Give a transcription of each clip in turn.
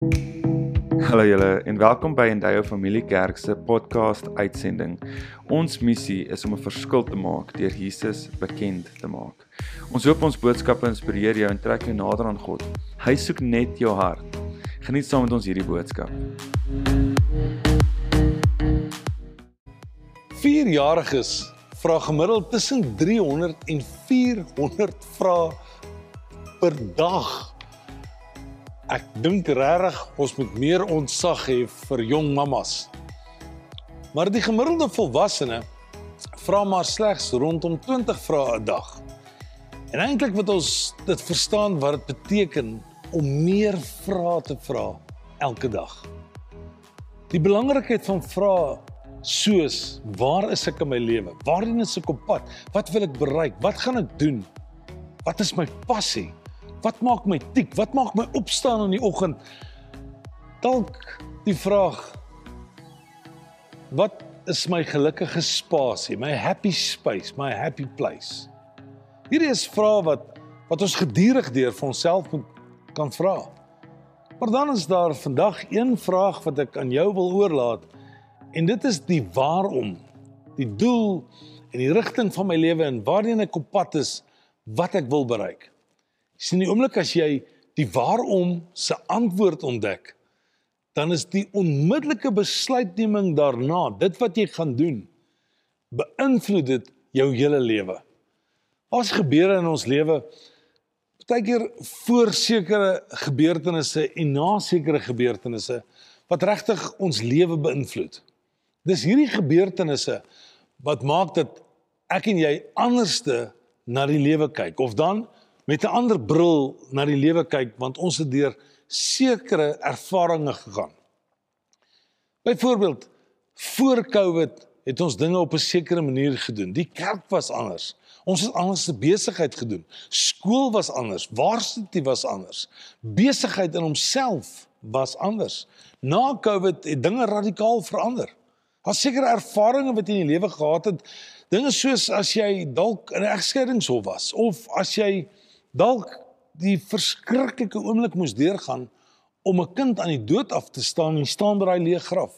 Hallo julle en welkom by Endeavour Familie Kerk se podcast uitsending. Ons missie is om 'n verskil te maak deur Jesus bekend te maak. Ons hoop ons boodskappe inspireer jou en trek jou nader aan God. Hy soek net jou hart. Geniet saam met ons hierdie boodskap. Vierjariges vra gemiddeld tussen 300 en 400 vrae per dag Ek dink regtig ons moet meer ontsag hê vir jong mammas. Maar die gemiddelde volwassene vra maar slegs rondom 20 vrae 'n dag. En eintlik wat ons dit verstaan wat dit beteken om meer vrae te vra elke dag. Die belangrikheid van vrae soos waar is ek in my lewe? Waarheen is ek op pad? Wat wil ek bereik? Wat gaan ek doen? Wat is my passie? Wat maak my tik? Wat maak my opstaan in die oggend? Dalk die vraag Wat is my gelukkige spasie, my happy space, my happy place? Hierdie is vrae wat wat ons gedurig deur vir onsself moet kan vra. Maar dan is daar vandag een vraag wat ek aan jou wil oorlaat en dit is die waarom, die doel en die rigting van my lewe en waarheen ek op pad is, wat ek wil bereik. Sien die oomblik as jy die waarom se antwoord ontdek, dan is die onmiddellike besluitneming daarna, dit wat jy gaan doen, beïnvloed dit jou hele lewe. Wat gebeur in ons lewe? Partykeer voor sekere gebeurtenisse en na sekere gebeurtenisse wat regtig ons lewe beïnvloed. Dis hierdie gebeurtenisse wat maak dat ek en jy anderste na die lewe kyk of dan met 'n ander bril na die lewe kyk want ons het deur sekere ervarings gegaan. Byvoorbeeld, voor Covid het ons dinge op 'n sekere manier gedoen. Die kerk was anders. Ons het anders se besigheid gedoen. Skool was anders, varsity was anders. Besigheid in homself was anders. Na Covid het dinge radikaal verander. Daar's sekere ervarings wat jy in die lewe gehad het. Dinge soos as jy dalk in 'n egskeidingshof was of as jy dalk die verskriklike oomblik moes deurgaan om 'n kind aan die dood af te staan en staan by daai leë graf.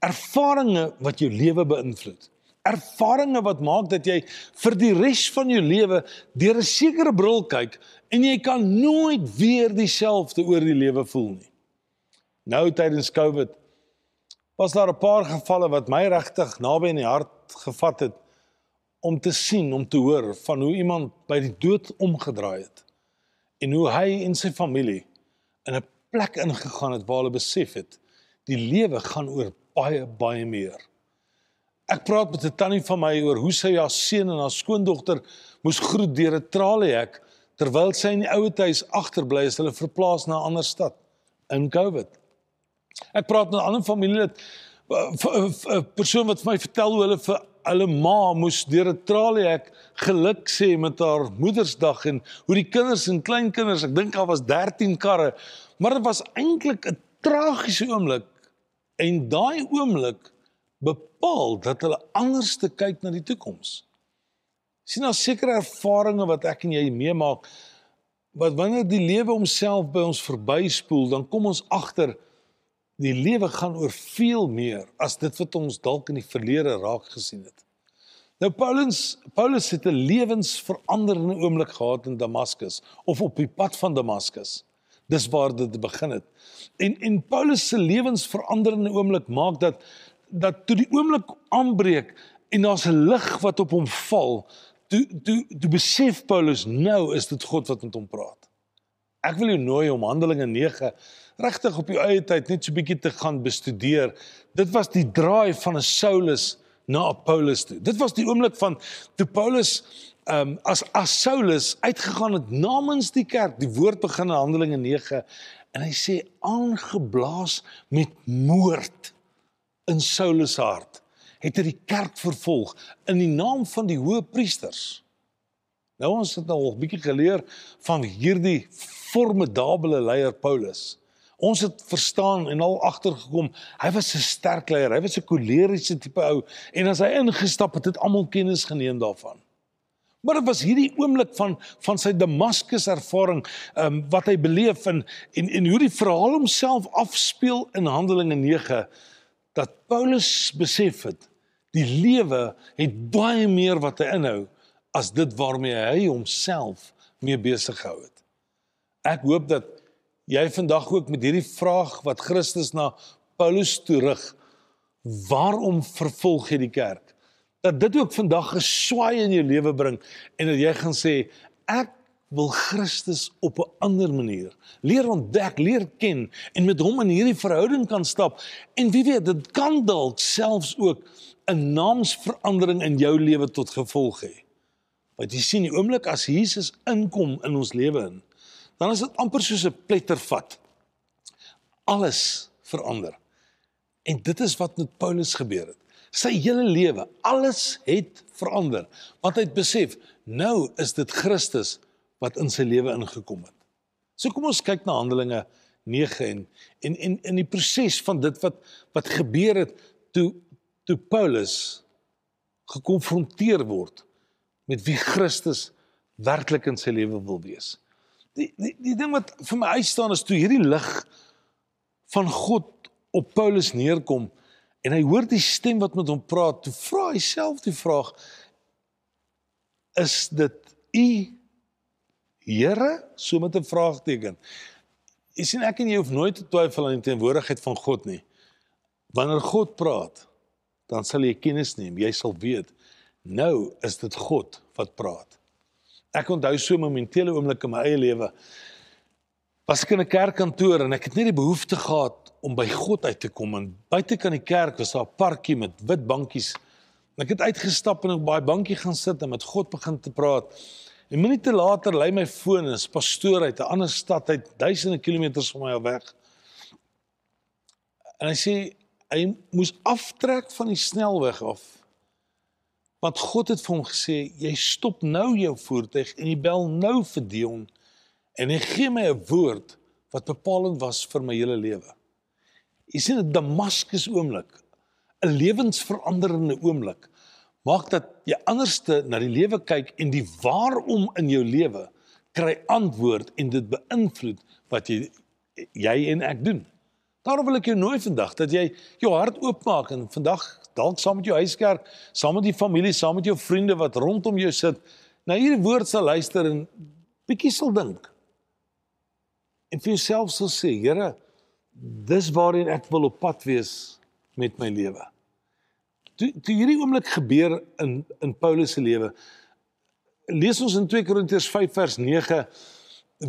Ervarings wat jou lewe beïnvloed. Ervarings wat maak dat jy vir die res van jou lewe deur 'n sekere bril kyk en jy kan nooit weer dieselfde oor die lewe voel nie. Nou tydens Covid was daar 'n paar gevalle wat my regtig naby in die hart gevat het om te sien, om te hoor van hoe iemand by die dood omgedraai het en hoe hy en sy familie in 'n plek ingegaan het waar hulle besef het die lewe gaan oor baie baie meer. Ek praat met 'n tannie van my oor hoe sy haar seun en haar skoondogter moes groet deur 'n traliehek terwyl sy in die ouete huis agterbly is, hulle verplaas na 'n ander stad in Covid. Ek praat met 'n ander familielid 'n persoon wat vir my vertel hoe hulle vir hulle ma moes deur 'n traliehek geluk sê met haar Moedersdag en hoe die kinders en kleinkinders, ek dink daar was 13 karre, maar dit was eintlik 'n tragiese oomblik en daai oomblik bepaal dat hulle anders te kyk na die toekoms. sien daar sekere ervarings wat ek en jy meemaak wat wanneer die lewe homself by ons verbyspoel, dan kom ons agter Die lewe gaan oor veel meer as dit wat ons dalk in die verlede raak gesien het. Nou Paulus Paulus het 'n lewensveranderende oomblik gehad in Damaskus of op die pad van Damaskus. Dis waar dit begin het. En en Paulus se lewensveranderende oomblik maak dat dat toe die oomblik aanbreek en daar's 'n lig wat op hom val, toe toe toe besef Paulus nou is dit God wat met hom praat. Ek wil jou nooi om Handelinge 9 regtig op jou eie tyd net so bietjie te gaan bestudeer. Dit was die draai van 'n Saulus na 'n Paulus toe. Dit was die oomblik van toe Paulus ehm um, as as Saulus uitgegaan het namens die kerk. Die woord begin in Handelinge 9 en hy sê aangeblaas met moord in Saulus hart het hy die kerk vervolg in die naam van die hoë priesters. Nou ons het nou 'n bietjie geleer van hierdie formidable leier Paulus. Ons het verstaan en al agtergekom, hy was 'n sterk leier, hy was 'n koleriese tipe ou en as hy ingestap het, het almal kennis geneem daarvan. Maar dit was hierdie oomblik van van sy Damaskus ervaring, ehm um, wat hy beleef en en en hoe die verhaal homself afspeel in Handelinge 9 dat Paulus besef het die lewe het baie meer wat hy inhou as dit waarmee hy homself mee besig gehou het. Ek hoop dat jy vandag ook met hierdie vraag wat Christus na Paulus toerig, waarom vervolg jy die kerk? Dat dit ook vandag 'n swaai in jou lewe bring en dat jy gaan sê ek wil Christus op 'n ander manier leer ontdek, leer ken en met hom in hierdie verhouding kan stap. En wie weet, dit kan dalk selfs ook 'n naamsverandering in jou lewe tot gevolg hê. Want jy sien die oomblik as Jesus inkom in ons lewe in, dan is dit amper soos 'n plettervat. Alles verander. En dit is wat met Paulus gebeur het. Sy hele lewe, alles het verander, want hy het besef, nou is dit Christus wat in sy lewe ingekom het. So kom ons kyk na Handelinge 9 en en en in die proses van dit wat wat gebeur het toe toe Paulus gekonfronteer word met wie Christus werklik in sy lewe wil wees. Die die die ding wat vir my uitstaan is toe hierdie lig van God op Paulus neerkom en hy hoor die stem wat met hom praat, toe vra hy self die vraag is dit u Here so met 'n vraagteken. Jy sien ek en jy hoef nooit te twyfel aan die teenwoordigheid van God nie. Wanneer God praat, dan sal jy kennis neem, jy sal weet nou is dit God wat praat. Ek onthou so momentele oomblik in my eie lewe. Was ek in 'n kerkkantoor en ek het net die behoefte gehad om by God uit te kom en buite kan die kerk was daar 'n parkie met wit bankies. En ek het uitgestap en op baie bankie gaan sit en met God begin te praat. En minute later lei my foon en 'n pastoor uit 'n ander stad uit duisende kilometers van my af weg. En hy sê hy moes aftrek van die snelweg af. Want God het vir hom gesê jy stop nou jou voertuig en jy bel nou vir Dion en hy gee my 'n woord wat bepalend was vir my hele lewe. Jy sien 'n Damaskus oomblik, 'n lewensveranderende oomblik maak dat jy anderste na die lewe kyk en die waarom in jou lewe kry antwoord en dit beïnvloed wat jy jy en ek doen. Daarom wil ek jou nooi vandag dat jy jou hart oopmaak en vandag dalk saam met jou huiskerk, saam met die familie, saam met jou vriende wat rondom jou sit, na hierdie woord sal luister en bietjie sal dink. En vir jouself sal sê, Here, dis waarheen ek wil op pad wees met my lewe toe toe hierdie oomblik gebeur in in Paulus se lewe lees ons in 2 Korintiërs 5 vers 9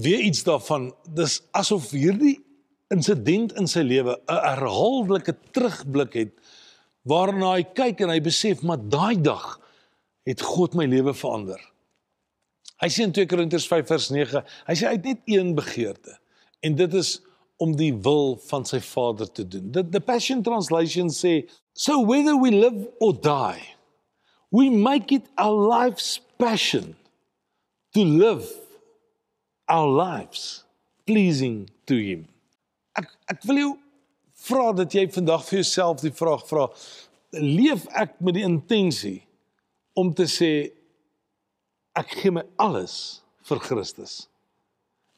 weer iets daarvan dis asof hierdie insident in sy lewe 'n herhaaldelike terugblik het waarna hy kyk en hy besef maar daai dag het God my lewe verander hy sê in 2 Korintiërs 5 vers 9 hy sê hy het net een begeerte en dit is om die wil van sy Vader te doen. The, the Passion Translation sê, so whether we live or die, we make it our life's passion to live our lives pleasing to him. Ek ek wil jou vra dat jy vandag vir jouself die vraag vra, leef ek met die intensie om te sê ek gee my alles vir Christus.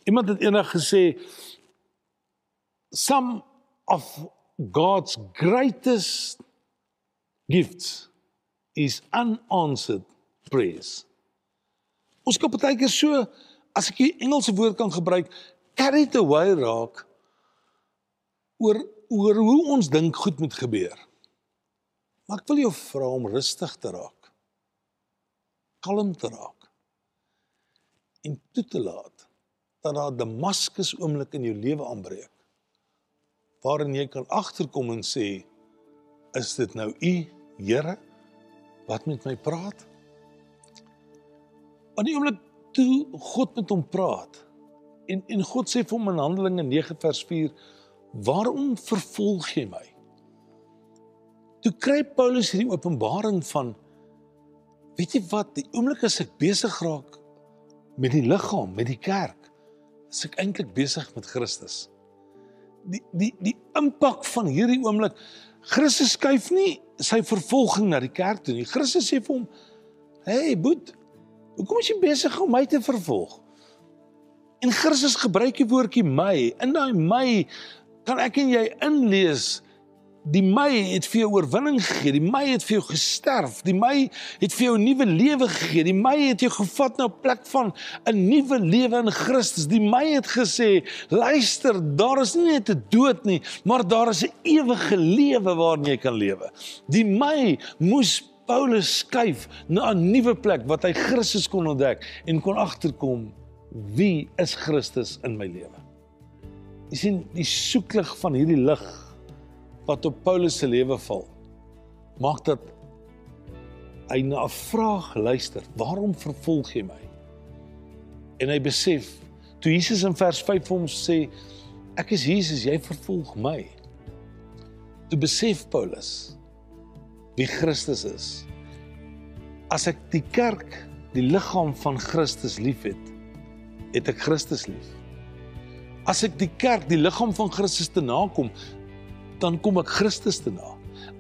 Iemand het eendag gesê some of God's greatest gifts is unanswered prayers. Ons kan baie keer so as ek die Engelse woord kan gebruik, carried away raak oor oor hoe ons dink goed moet gebeur. Maar ek wil jou vra om rustig te raak. Kalm te raak. En toe te laat dat daar Damaskus oomblik in jou lewe aanbreek waarin jy kan agterkom en sê is dit nou u Here wat met my praat? Want die oomblik toe God met hom praat en en God sê vir hom in Handelinge 9 vers 4 waarom vervolg jy my? Toe kry Paulus hierdie openbaring van weet jy wat die oomblik as ek besig raak met die liggaam, met die kerk, is ek eintlik besig met Christus die die die impak van hierdie oomblik Christus skuif nie sy vervolging na die kerk toe nie. Christus sê vir hom: "Hey, boet, Hoekom is jy besig om my te vervolg? En Christus gebruik die woordjie my. In daai my kan ek en jy inlees Die my het vir jou oorwinning gegee. Die my het vir jou gesterf. Die my het vir jou 'n nuwe lewe gegee. Die my het jou gevat na 'n plek van 'n nuwe lewe in Christus. Die my het gesê, "Luister, daar is nie net 'n dood nie, maar daar is 'n ewige lewe waarin jy kan lewe." Die my moes Paulus skuif na 'n nuwe plek wat hy Christus kon ontdek en kon agterkom wie is Christus in my lewe. Jy sien die soeklig van hierdie lig wat op Paulus se lewe val maak dat hy na 'n vraag luister waarom vervolg jy my? En hy besef toe Jesus in vers 5 vir hom sê ek is Jesus jy vervolg my toe besef Paulus wie Christus is. As ek die kerk die liggaam van Christus liefhet het ek Christus lief as ek die kerk die liggaam van Christus te nakom dan kom ek Christus te na.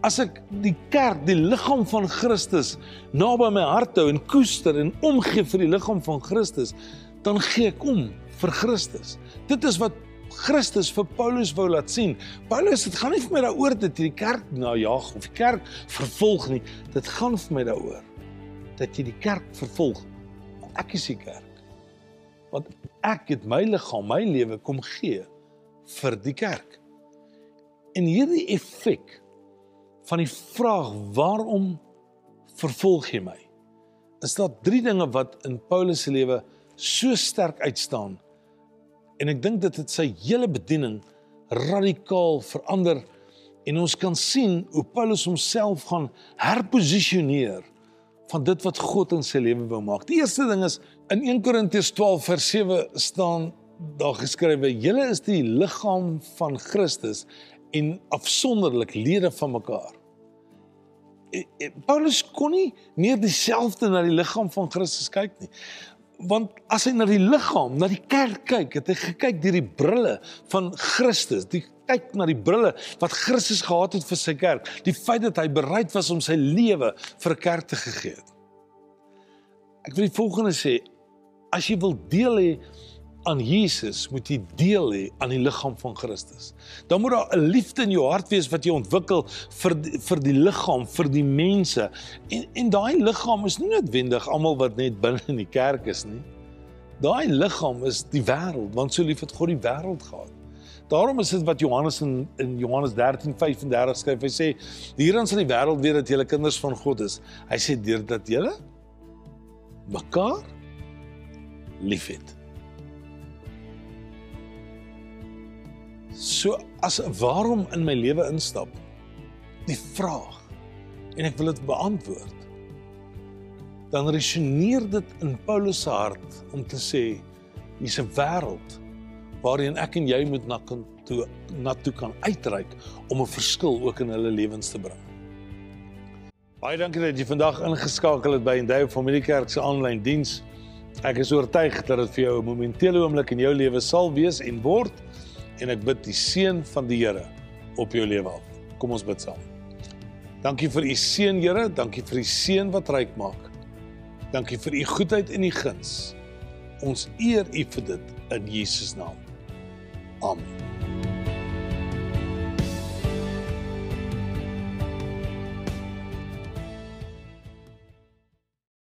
As ek die kerk, die liggaam van Christus naby my hart hou en koester en omgee vir die liggaam van Christus, dan gee ek om vir Christus. Dit is wat Christus vir Paulus wou laat sien. Paulus, dit gaan nie vir my daaroor dat jy die kerk najag of die kerk vervolg nie. Dit gaan vir my daaroor dat jy die kerk vervolg. Ek is die kerk. Want ek het my liggaam, my lewe kom gee vir die kerk. En hierdie effek van die vraag waarom vervolg jy my? Is daar drie dinge wat in Paulus se lewe so sterk uitstaan? En ek dink dit het sy hele bediening radikaal verander en ons kan sien hoe Paulus homself gaan herposisioneer van dit wat God in sy lewe wou maak. Die eerste ding is in 1 Korintiërs 12 vers 7 staan daar geskrywe: "Julle is die liggaam van Christus en afsonderlik lede van mekaar. E, e, Paulus kon nie meer dieselfde na die liggaam van Christus kyk nie. Want as hy na die liggaam, na die kerk kyk, het hy gekyk deur die brille van Christus, die kyk na die brille wat Christus gehad het vir sy kerk, die feit dat hy bereid was om sy lewe vir 'n kerk te het. Ek wil die volgende sê, as jy wil deel hê aan Jesus moet jy deel hê aan die liggaam van Christus. Dan moet daar 'n liefde in jou hart wees wat jy ontwikkel vir die, vir die liggaam, vir die mense. En en daai liggaam is nie noodwendig almal wat net binne in die kerk is nie. Daai liggaam is die wêreld, want so lief het God die wêreld gehad. Daarom is dit wat Johannes in in Johannes 13:35 skryf. Hy sê: "Hierin sal die wêreld weet dat julle kinders van God is." Hy sê deurdat julle mekaar liefhet. So as waarom in my lewe instap? Die vraag en ek wil dit beantwoord. Dan resoneer dit in Paulus se hart om te sê hier's 'n wêreld waarin ek en jy moet na kan toe na toe kan uitreik om 'n verskil ook in hulle lewens te bring. Baie dankie dat jy vandag ingeskakel het by Endeavour Familiekerk se aanlyn diens. Ek is oortuig dat dit vir jou 'n momentele oomblik in jou lewe sal wees en word en ek bid die seën van die Here op jou lewe af. Kom ons bid saam. Dankie vir u seën Here, dankie vir u seën wat ryk maak. Dankie vir u goedheid en u guns. Ons eer u vir dit in Jesus naam. Amen.